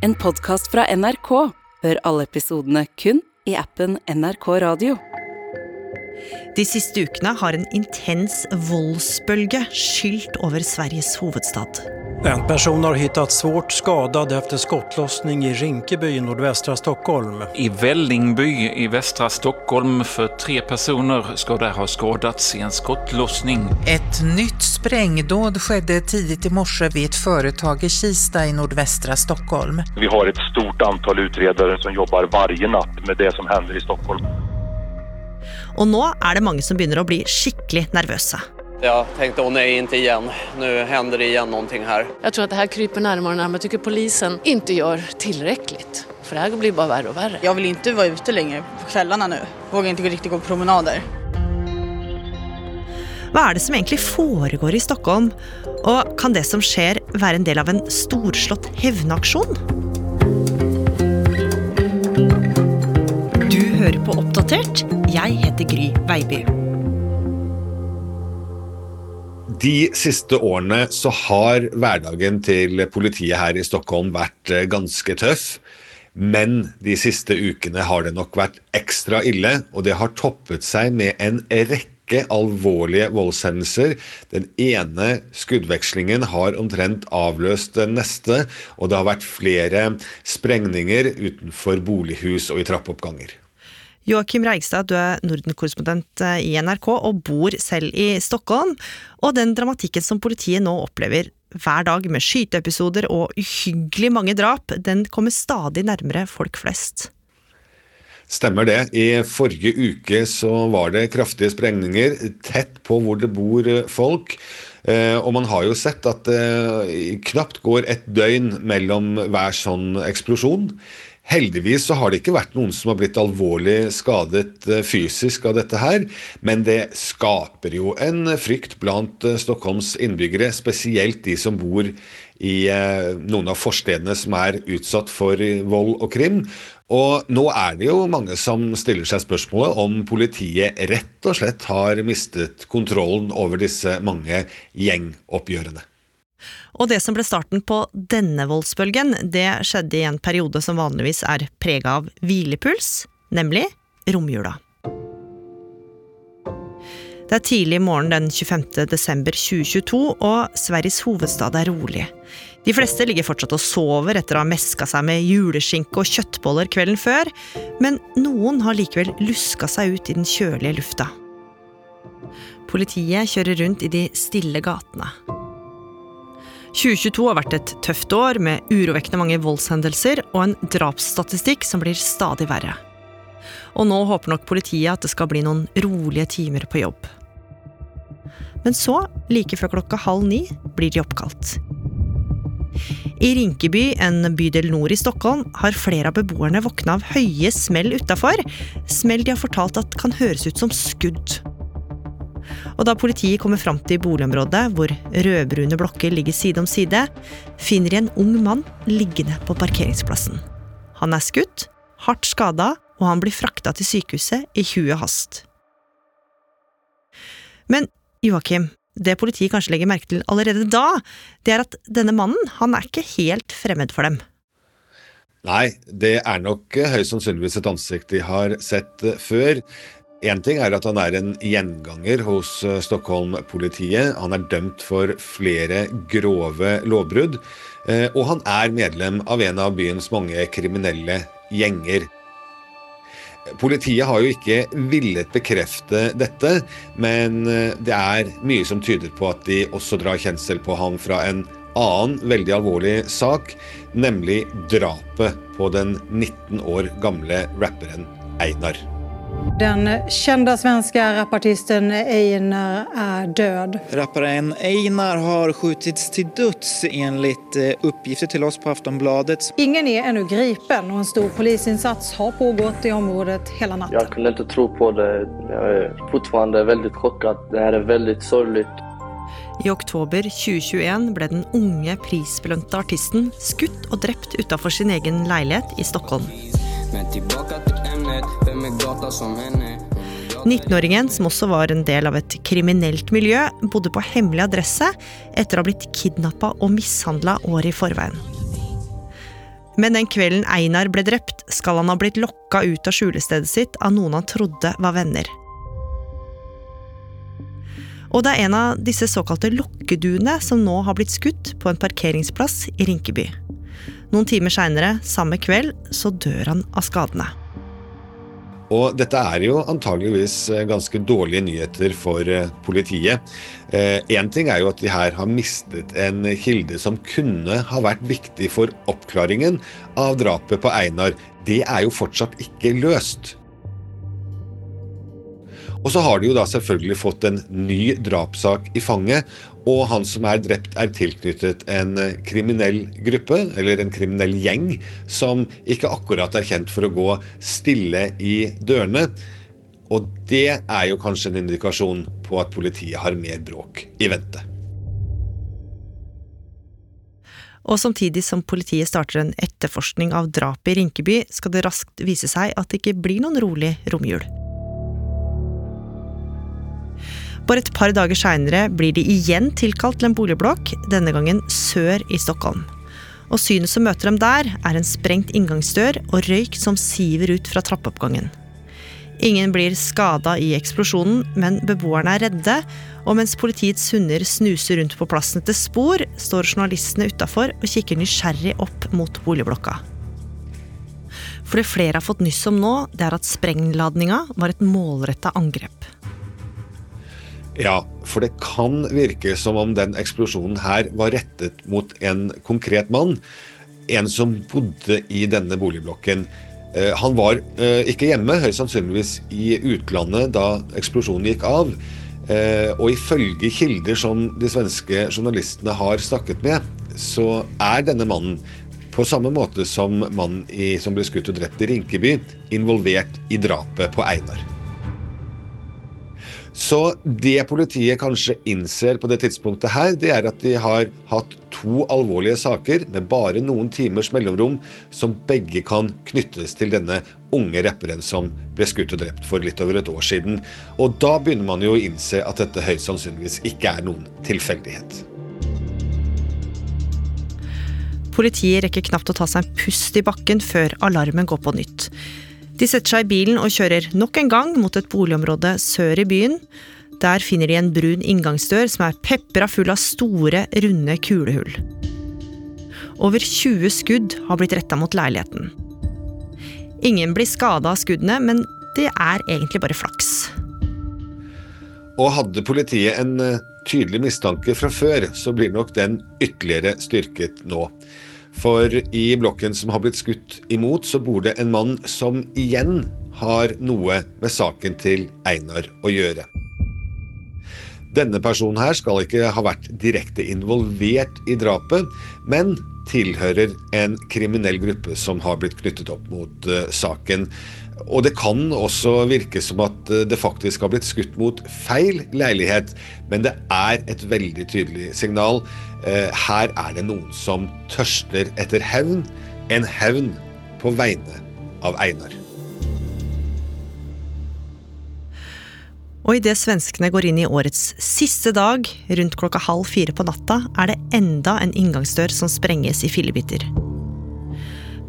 En podkast fra NRK. Hør alle episodene kun i appen NRK Radio. De siste ukene har en intens voldsbølge skylt over Sveriges hovedstad. En person har hittats svårt skadad efter skottlossning i Rinkeby i nordvästra Stockholm. I Vällingby i västra Stockholm för tre personer ska där ha skadats i en skottlossning. Ett nytt sprängdåd skedde tidigt i morse vid ett företag i Kista i nordvästra Stockholm. Vi har ett stort antal utredare som jobbar varje natt med det som händer i Stockholm. Og nå er det mange som begynner å bli skikkelig nervøse. Jag tänkte, åh nej, inte igen. Nu händer det igen någonting här. Jag tror att det här kryper närmare och närmare. Jag tycker polisen inte gör tillräckligt. För det här blir bara värre och värre. Jag vill inte vara ute längre på kvällarna nu. Vågar inte riktigt gå på promenader. Hva er det som egentlig foregår i Stockholm? Og kan det som skjer være en del av en storslått hevnaksjon? Du hører på Oppdatert. Jeg heter Gry Veiby. De siste årene så har hverdagen til politiet her i Stockholm vært eh, ganske tøff. Men de siste ukene har det nok vært ekstra ille, og det har toppet seg med en rekke alvorlige voldshendelser. Den ene skuddvekslingen har omtrent avløst den neste, og det har vært flere sprengninger utenfor bolighus og i trappeoppganger. Joakim Reigstad, du er Norden-korrespondent i NRK og bor selv i Stockholm. Og den dramatikken som politiet nå opplever hver dag med skyteepisoder og uhyggelig mange drap, den kommer stadig nærmere folk flest. Stemmer det. I forrige uke så var det kraftige sprengninger tett på hvor det bor folk. Og man har jo sett at det knapt går et døgn mellom hver sånn eksplosjon. Heldigvis så har det ikke vært noen som har blitt alvorlig skadet fysisk av dette her, men det skaper jo en frykt blant Stockholms innbyggere, spesielt de som bor i noen av forstedene som er utsatt for vold og krim. Og nå er det jo mange som stiller seg spørsmålet om politiet rett og slett har mistet kontrollen over disse mange gjengoppgjørene. Og det som ble starten på denne voldsbølgen, det skjedde i en periode som vanligvis er prega av hvilepuls, nemlig romjula. Det er tidlig morgen den 25. desember 2022, og Sveriges hovedstad er rolig. De fleste ligger fortsatt og sover etter å ha meska seg med juleskinke og kjøttboller kvelden før, men noen har likevel luska seg ut i den kjølige lufta. Politiet kjører rundt i de stille gatene. 2022 har vært et tøft år med urovekkende mange voldshendelser og en drapsstatistikk som blir stadig verre. Og nå håper nok politiet at det skal bli noen rolige timer på jobb. Men så, like før klokka halv ni, blir de oppkalt. I Rinkeby, en bydel nord i Stockholm, har flere av beboerne våkna av høye smell utafor. Smell de har fortalt at kan høres ut som skudd. Og da politiet kommer fram til boligområdet, hvor rødbrune blokker ligger side om side, finner de en ung mann liggende på parkeringsplassen. Han er skutt, hardt skada, og han blir frakta til sykehuset i huet hast. Men Joakim, det politiet kanskje legger merke til allerede da, det er at denne mannen, han er ikke helt fremmed for dem. Nei, det er nok høyst sannsynligvis et ansikt de har sett før. Én ting er at han er en gjenganger hos Stockholm-politiet. Han er dømt for flere grove lovbrudd. Og han er medlem av en av byens mange kriminelle gjenger. Politiet har jo ikke villet bekrefte dette, men det er mye som tyder på at de også drar kjensel på ham fra en annen veldig alvorlig sak, nemlig drapet på den 19 år gamle rapperen Einar. Den kända svenska rapartisten Einar är död. Rapparen Einar har skjutits till döds enligt uppgifter till oss på Aftonbladet. Ingen är ännu gripen och en stor polisinsats har pågått i området hela natten. Jag kunde inte tro på det. Jag är fortfarande väldigt chockad. Det här är väldigt sorgligt. I oktober 2021 ble den unge prisbelønte artisten skutt og drept utafor sin egen leilighet i Stockholm. 19-åringen, som også var en del av et kriminelt miljø, bodde på hemmelig adresse etter å ha blitt kidnappa og mishandla året i forveien. Men den kvelden Einar ble drept, skal han ha blitt lokka ut av skjulestedet sitt av noen han trodde var venner. Og det er en av disse såkalte lokkeduene som nå har blitt skutt på en parkeringsplass i Rinkeby. Noen timer seinere, samme kveld, så dør han av skadene. Og dette er jo antageligvis eh, ganske dårlige nyheter for eh, politiet. Én eh, ting er jo at de her har mistet en kilde som kunne ha vært viktig for oppklaringen av drapet på Einar. Det er jo fortsatt ikke løst. Og så har de jo da selvfølgelig fått en ny drapssak i fanget, og han som er drept er tilknyttet en kriminell gruppe, eller en kriminell gjeng, som ikke akkurat er kjent for å gå stille i dørene. Og det er jo kanskje en indikasjon på at politiet har mer bråk i vente. Og samtidig som politiet starter en etterforskning av drapet i Rinkeby, skal det raskt vise seg at det ikke blir noen rolig romjul. Bare et par dager seinere blir de igjen tilkalt til en boligblokk, denne gangen sør i Stockholm. Og synet som møter dem der, er en sprengt inngangsdør og røyk som siver ut fra trappeoppgangen. Ingen blir skada i eksplosjonen, men beboerne er redde, og mens politiets hunder snuser rundt på plassen etter spor, står journalistene utafor og kikker nysgjerrig opp mot boligblokka. For det flere har fått nyss om nå, det er at sprengladninga var et målretta angrep. Ja, for det kan virke som om den eksplosjonen her var rettet mot en konkret mann. En som bodde i denne boligblokken. Eh, han var eh, ikke hjemme, høyst sannsynligvis i utlandet da eksplosjonen gikk av. Eh, og ifølge kilder som de svenske journalistene har snakket med, så er denne mannen, på samme måte som mannen som ble skutt og drept i Rinkeby, involvert i drapet på Einar. Så det politiet kanskje innser på det tidspunktet her, det er at de har hatt to alvorlige saker med bare noen timers mellomrom, som begge kan knyttes til denne unge rapperen som ble skutt og drept for litt over et år siden. Og da begynner man jo å innse at dette høyst sannsynligvis ikke er noen tilfeldighet. Politiet rekker knapt å ta seg en pust i bakken før alarmen går på nytt. De setter seg i bilen og kjører nok en gang mot et boligområde sør i byen. Der finner de en brun inngangsdør som er pepra full av store, runde kulehull. Over 20 skudd har blitt retta mot leiligheten. Ingen blir skada av skuddene, men det er egentlig bare flaks. Og hadde politiet en eh, tydelig mistanke fra før, så blir nok den ytterligere styrket nå. For i blokken som har blitt skutt imot, så bor det en mann som igjen har noe med saken til Einar å gjøre. Denne personen her skal ikke ha vært direkte involvert i drapet, men tilhører en kriminell gruppe som har blitt knyttet opp mot uh, saken. Og det kan også virke som at uh, det faktisk har blitt skutt mot feil leilighet, men det er et veldig tydelig signal. Uh, her er det noen som tørster etter hevn. En hevn på vegne av Einar. Og idet svenskene går inn i årets siste dag, rundt klokka halv fire på natta, er det enda en inngangsdør som sprenges i fillebiter.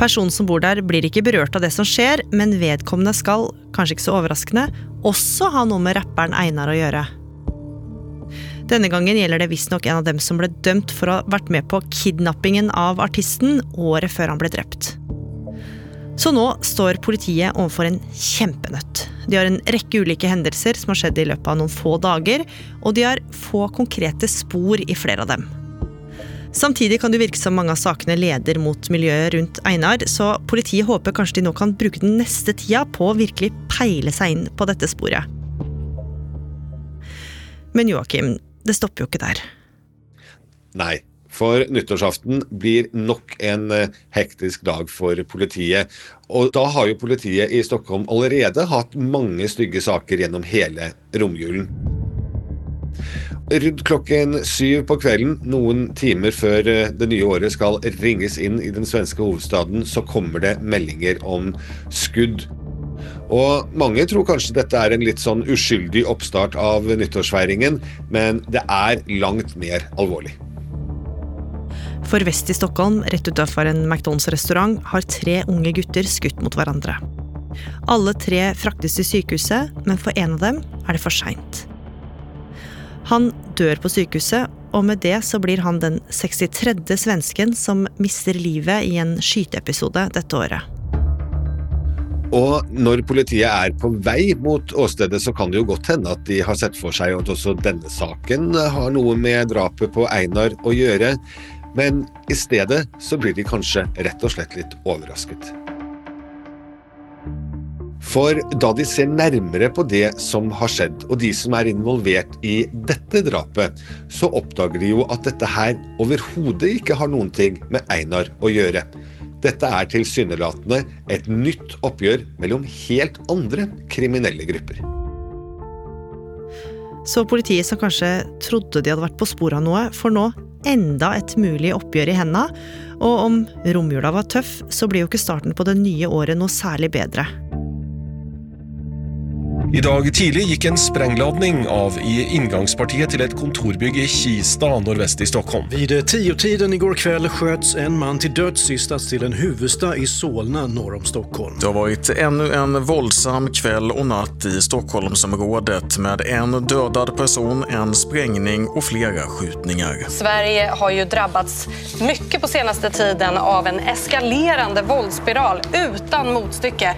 Personen som bor der, blir ikke berørt av det som skjer, men vedkommende skal, kanskje ikke så overraskende, også ha noe med rapperen Einar å gjøre. Denne gangen gjelder det visstnok en av dem som ble dømt for å ha vært med på kidnappingen av artisten året før han ble drept. Så nå står politiet overfor en kjempenøtt. De har en rekke ulike hendelser som har skjedd i løpet av noen få dager, og de har få konkrete spor i flere av dem. Samtidig kan det virke som mange av sakene leder mot miljøet rundt Einar, så politiet håper kanskje de nå kan bruke den neste tida på å virkelig peile seg inn på dette sporet. Men Joakim, det stopper jo ikke der. Nei, for nyttårsaften blir nok en eh, hektisk dag for politiet. Og da har jo politiet i Stockholm allerede hatt mange stygge saker gjennom hele romjulen. Rundt klokken syv på kvelden, noen timer før eh, det nye året skal ringes inn i den svenske hovedstaden, så kommer det meldinger om skudd. Og mange tror kanskje dette er en litt sånn uskyldig oppstart av nyttårsfeiringen, men det er langt mer alvorlig. For vest i Stockholm, rett utafor en McDonald's-restaurant, har tre unge gutter skutt mot hverandre. Alle tre fraktes til sykehuset, men for en av dem er det for seint. Han dør på sykehuset, og med det så blir han den 63. svensken som mister livet i en skyteepisode dette året. Og når politiet er på vei mot åstedet, så kan det jo godt hende at de har sett for seg at også denne saken har noe med drapet på Einar å gjøre, men i stedet så blir de kanskje rett og slett litt overrasket. For da de ser nærmere på det som har skjedd, og de som er involvert i dette drapet, så oppdager de jo at dette her overhodet ikke har noen ting med Einar å gjøre. Dette er tilsynelatende et nytt oppgjør mellom helt andre kriminelle grupper. Så politiet som kanskje trodde de hadde vært på sporet av noe, får nå enda et mulig oppgjør i henda, og om romjula var tøff, så blir jo ikke starten på det nye året noe særlig bedre. I dag tidlig gikk en sprengladning av i inngangspartiet til et kontorbygg i Kista nordvest i Stockholm. Vid tiotiden i går kveld sköts en man til døds i stadsdelen Huvudsta i Solna norr om Stockholm. Det har vært enda en våldsam kveld og natt i Stockholmsområdet med en dödad person, en sprengning og flere skytninger. Sverige har jo drabbats mye på senaste tiden av en eskalerende våldsspiral utan motstycke.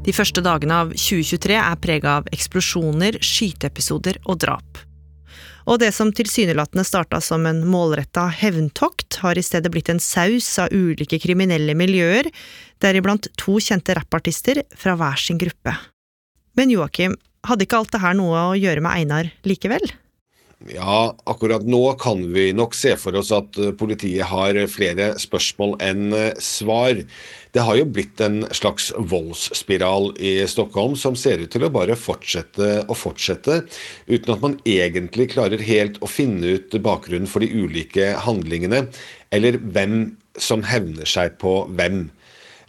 De første dagene av 2023 er prega av eksplosjoner, skyteepisoder og drap. Og det som tilsynelatende starta som en målretta hevntokt, har i stedet blitt en saus av ulike kriminelle miljøer, deriblant to kjente rappartister fra hver sin gruppe. Men Joakim, hadde ikke alt det her noe å gjøre med Einar likevel? Ja, akkurat nå kan vi nok se for oss at politiet har flere spørsmål enn svar. Det har jo blitt en slags voldsspiral i Stockholm som ser ut til å bare fortsette og fortsette, uten at man egentlig klarer helt å finne ut bakgrunnen for de ulike handlingene, eller hvem som hevner seg på hvem.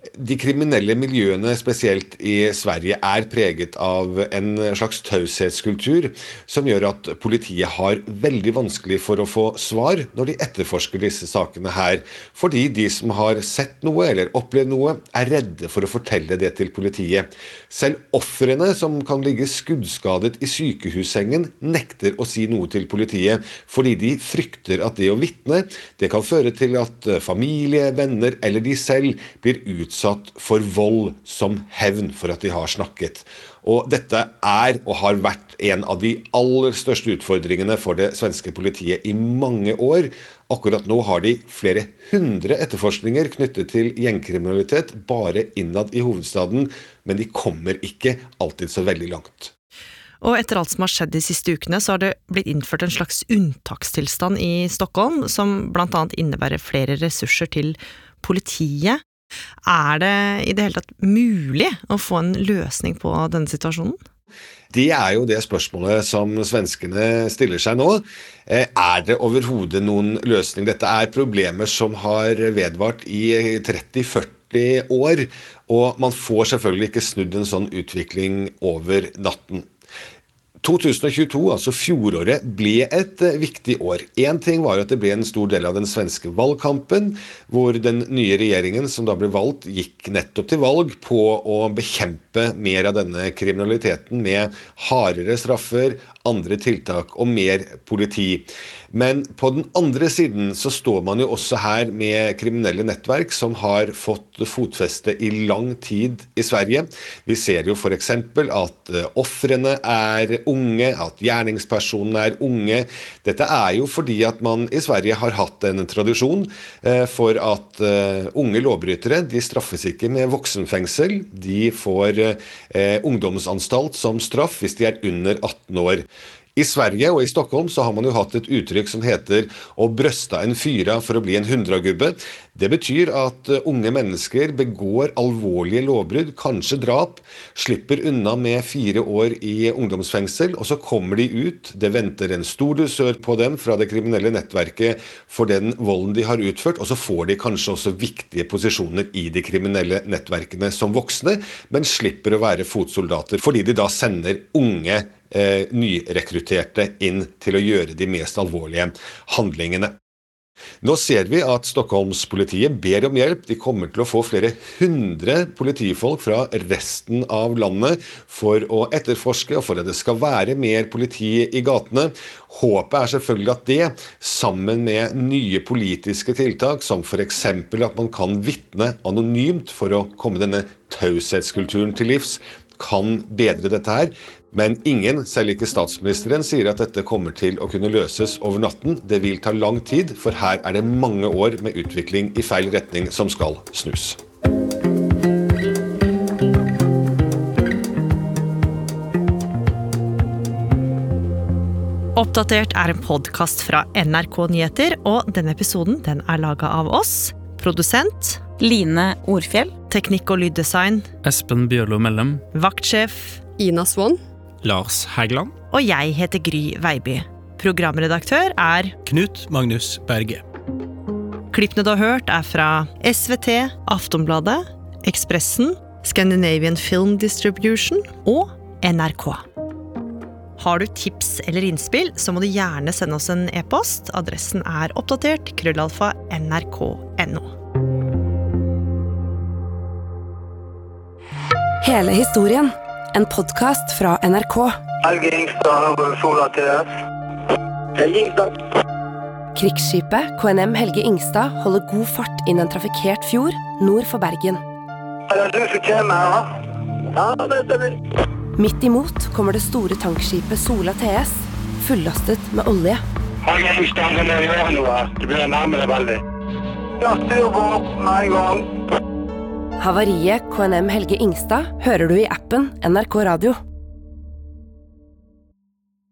De kriminelle miljøene, spesielt i Sverige, er preget av en slags taushetskultur som gjør at politiet har veldig vanskelig for å få svar når de etterforsker disse sakene her, fordi de som har sett noe eller opplevd noe, er redde for å fortelle det til politiet. Selv ofrene, som kan ligge skuddskadet i sykehussengen, nekter å si noe til politiet, fordi de frykter at det å vitne, det kan føre til at familie, venner eller de selv blir utsatt utsatt for vold som hevn for at de har snakket. Og dette er og har vært en av de aller største utfordringene for det svenske politiet i mange år. Akkurat nå har de flere hundre etterforskninger knyttet til gjengkriminalitet bare innad i hovedstaden, men de kommer ikke alltid så veldig langt. Og etter alt som har skjedd de siste ukene, så har det blitt innført en slags unntakstilstand i Stockholm, som annet innebærer flere ressurser til politiet. Er det i det hele tatt mulig å få en løsning på denne situasjonen? Det er jo det spørsmålet som svenskene stiller seg nå. Eh, er det overhodet noen løsning? Dette er problemer som har vedvart i 30-40 år, og man får selvfølgelig ikke snudd en sånn utvikling over natten. 2022, altså fjoråret, ble et eh, viktig år. Én ting var at det ble en stor del av den svenske valgkampen, hvor den nye regjeringen som da ble valgt, gikk nettopp til valg på å bekjempe mer av denne kriminaliteten med hardere straffer, andre tiltak og mer politi. Men på den andre siden så står man jo også her med kriminelle nettverk som har fått fotfeste i lang tid i Sverige. Vi ser jo f.eks. at eh, ofrene er unge, at gjerningspersonene er unge. Dette er jo fordi at man i Sverige har hatt en tradisjon eh, for at eh, unge lovbrytere de straffes ikke med voksenfengsel. De får ungdomsanstalt som straff hvis de er under 18 år. I Sverige og i Stockholm så har man jo hatt et uttrykk som heter 'å brøsta en fyra for å bli en hundragubbe'. Det betyr at eh, unge mennesker begår alvorlige lovbrudd, kanskje drap, slipper unna med fire år i ungdomsfengsel, og så kommer de ut. Det venter en stor dusør på dem fra det kriminelle nettverket for den volden de har utført, og så får de kanskje også viktige posisjoner i de kriminelle nettverkene som voksne, men slipper å være fotsoldater, fordi de da sender unge eh, nyrekrutterte inn til å gjøre de mest alvorlige handlingene. Nå ser vi at Stockholmspolitiet ber om hjelp. De kommer til å få flere hundre politifolk fra resten av landet for å etterforske og for at det skal være mer politi i gatene. Håpet er selvfølgelig at det, sammen med nye politiske tiltak, som f.eks. at man kan vitne anonymt for å komme denne taushetskulturen til livs, kan bedre dette her. Men ingen, selv ikke statsministeren, sier at dette kommer til å kunne løses over natten. Det vil ta lang tid, for her er det mange år med utvikling i feil retning som skal snus. Oppdatert er en podkast fra NRK Nyheter, og denne episoden den er laga av oss. Produsent Line Orfjell. Teknikk og lyddesign Espen Bjørlo Mellem. Vaktsjef Ina Swann. Lars Hægeland. Og jeg heter Gry Veiby. Programredaktør er Knut Magnus Berge. Klippene du har hørt, er fra SVT, Aftonbladet, Ekspressen, Scandinavian Film Distribution og NRK. Har du tips eller innspill, så må du gjerne sende oss en e-post. Adressen er oppdatert krøllalfa nrk.no. Hele historien. En podkast fra NRK. Helge Ingstad over Sola TS. Helge Ingstad. Krigsskipet KNM Helge Ingstad holder god fart inn en trafikkert fjord nord for Bergen. Er det du som kommer her? Ja, det stemmer. Midt imot kommer det store tankskipet Sola TS, fullastet med olje. Helge Ingstad, kan må gjøre noe? Det begynner å nærme deg veldig. Ja, styr på med en gang. Havariet KNM Helge Ingstad hører du i appen NRK Radio.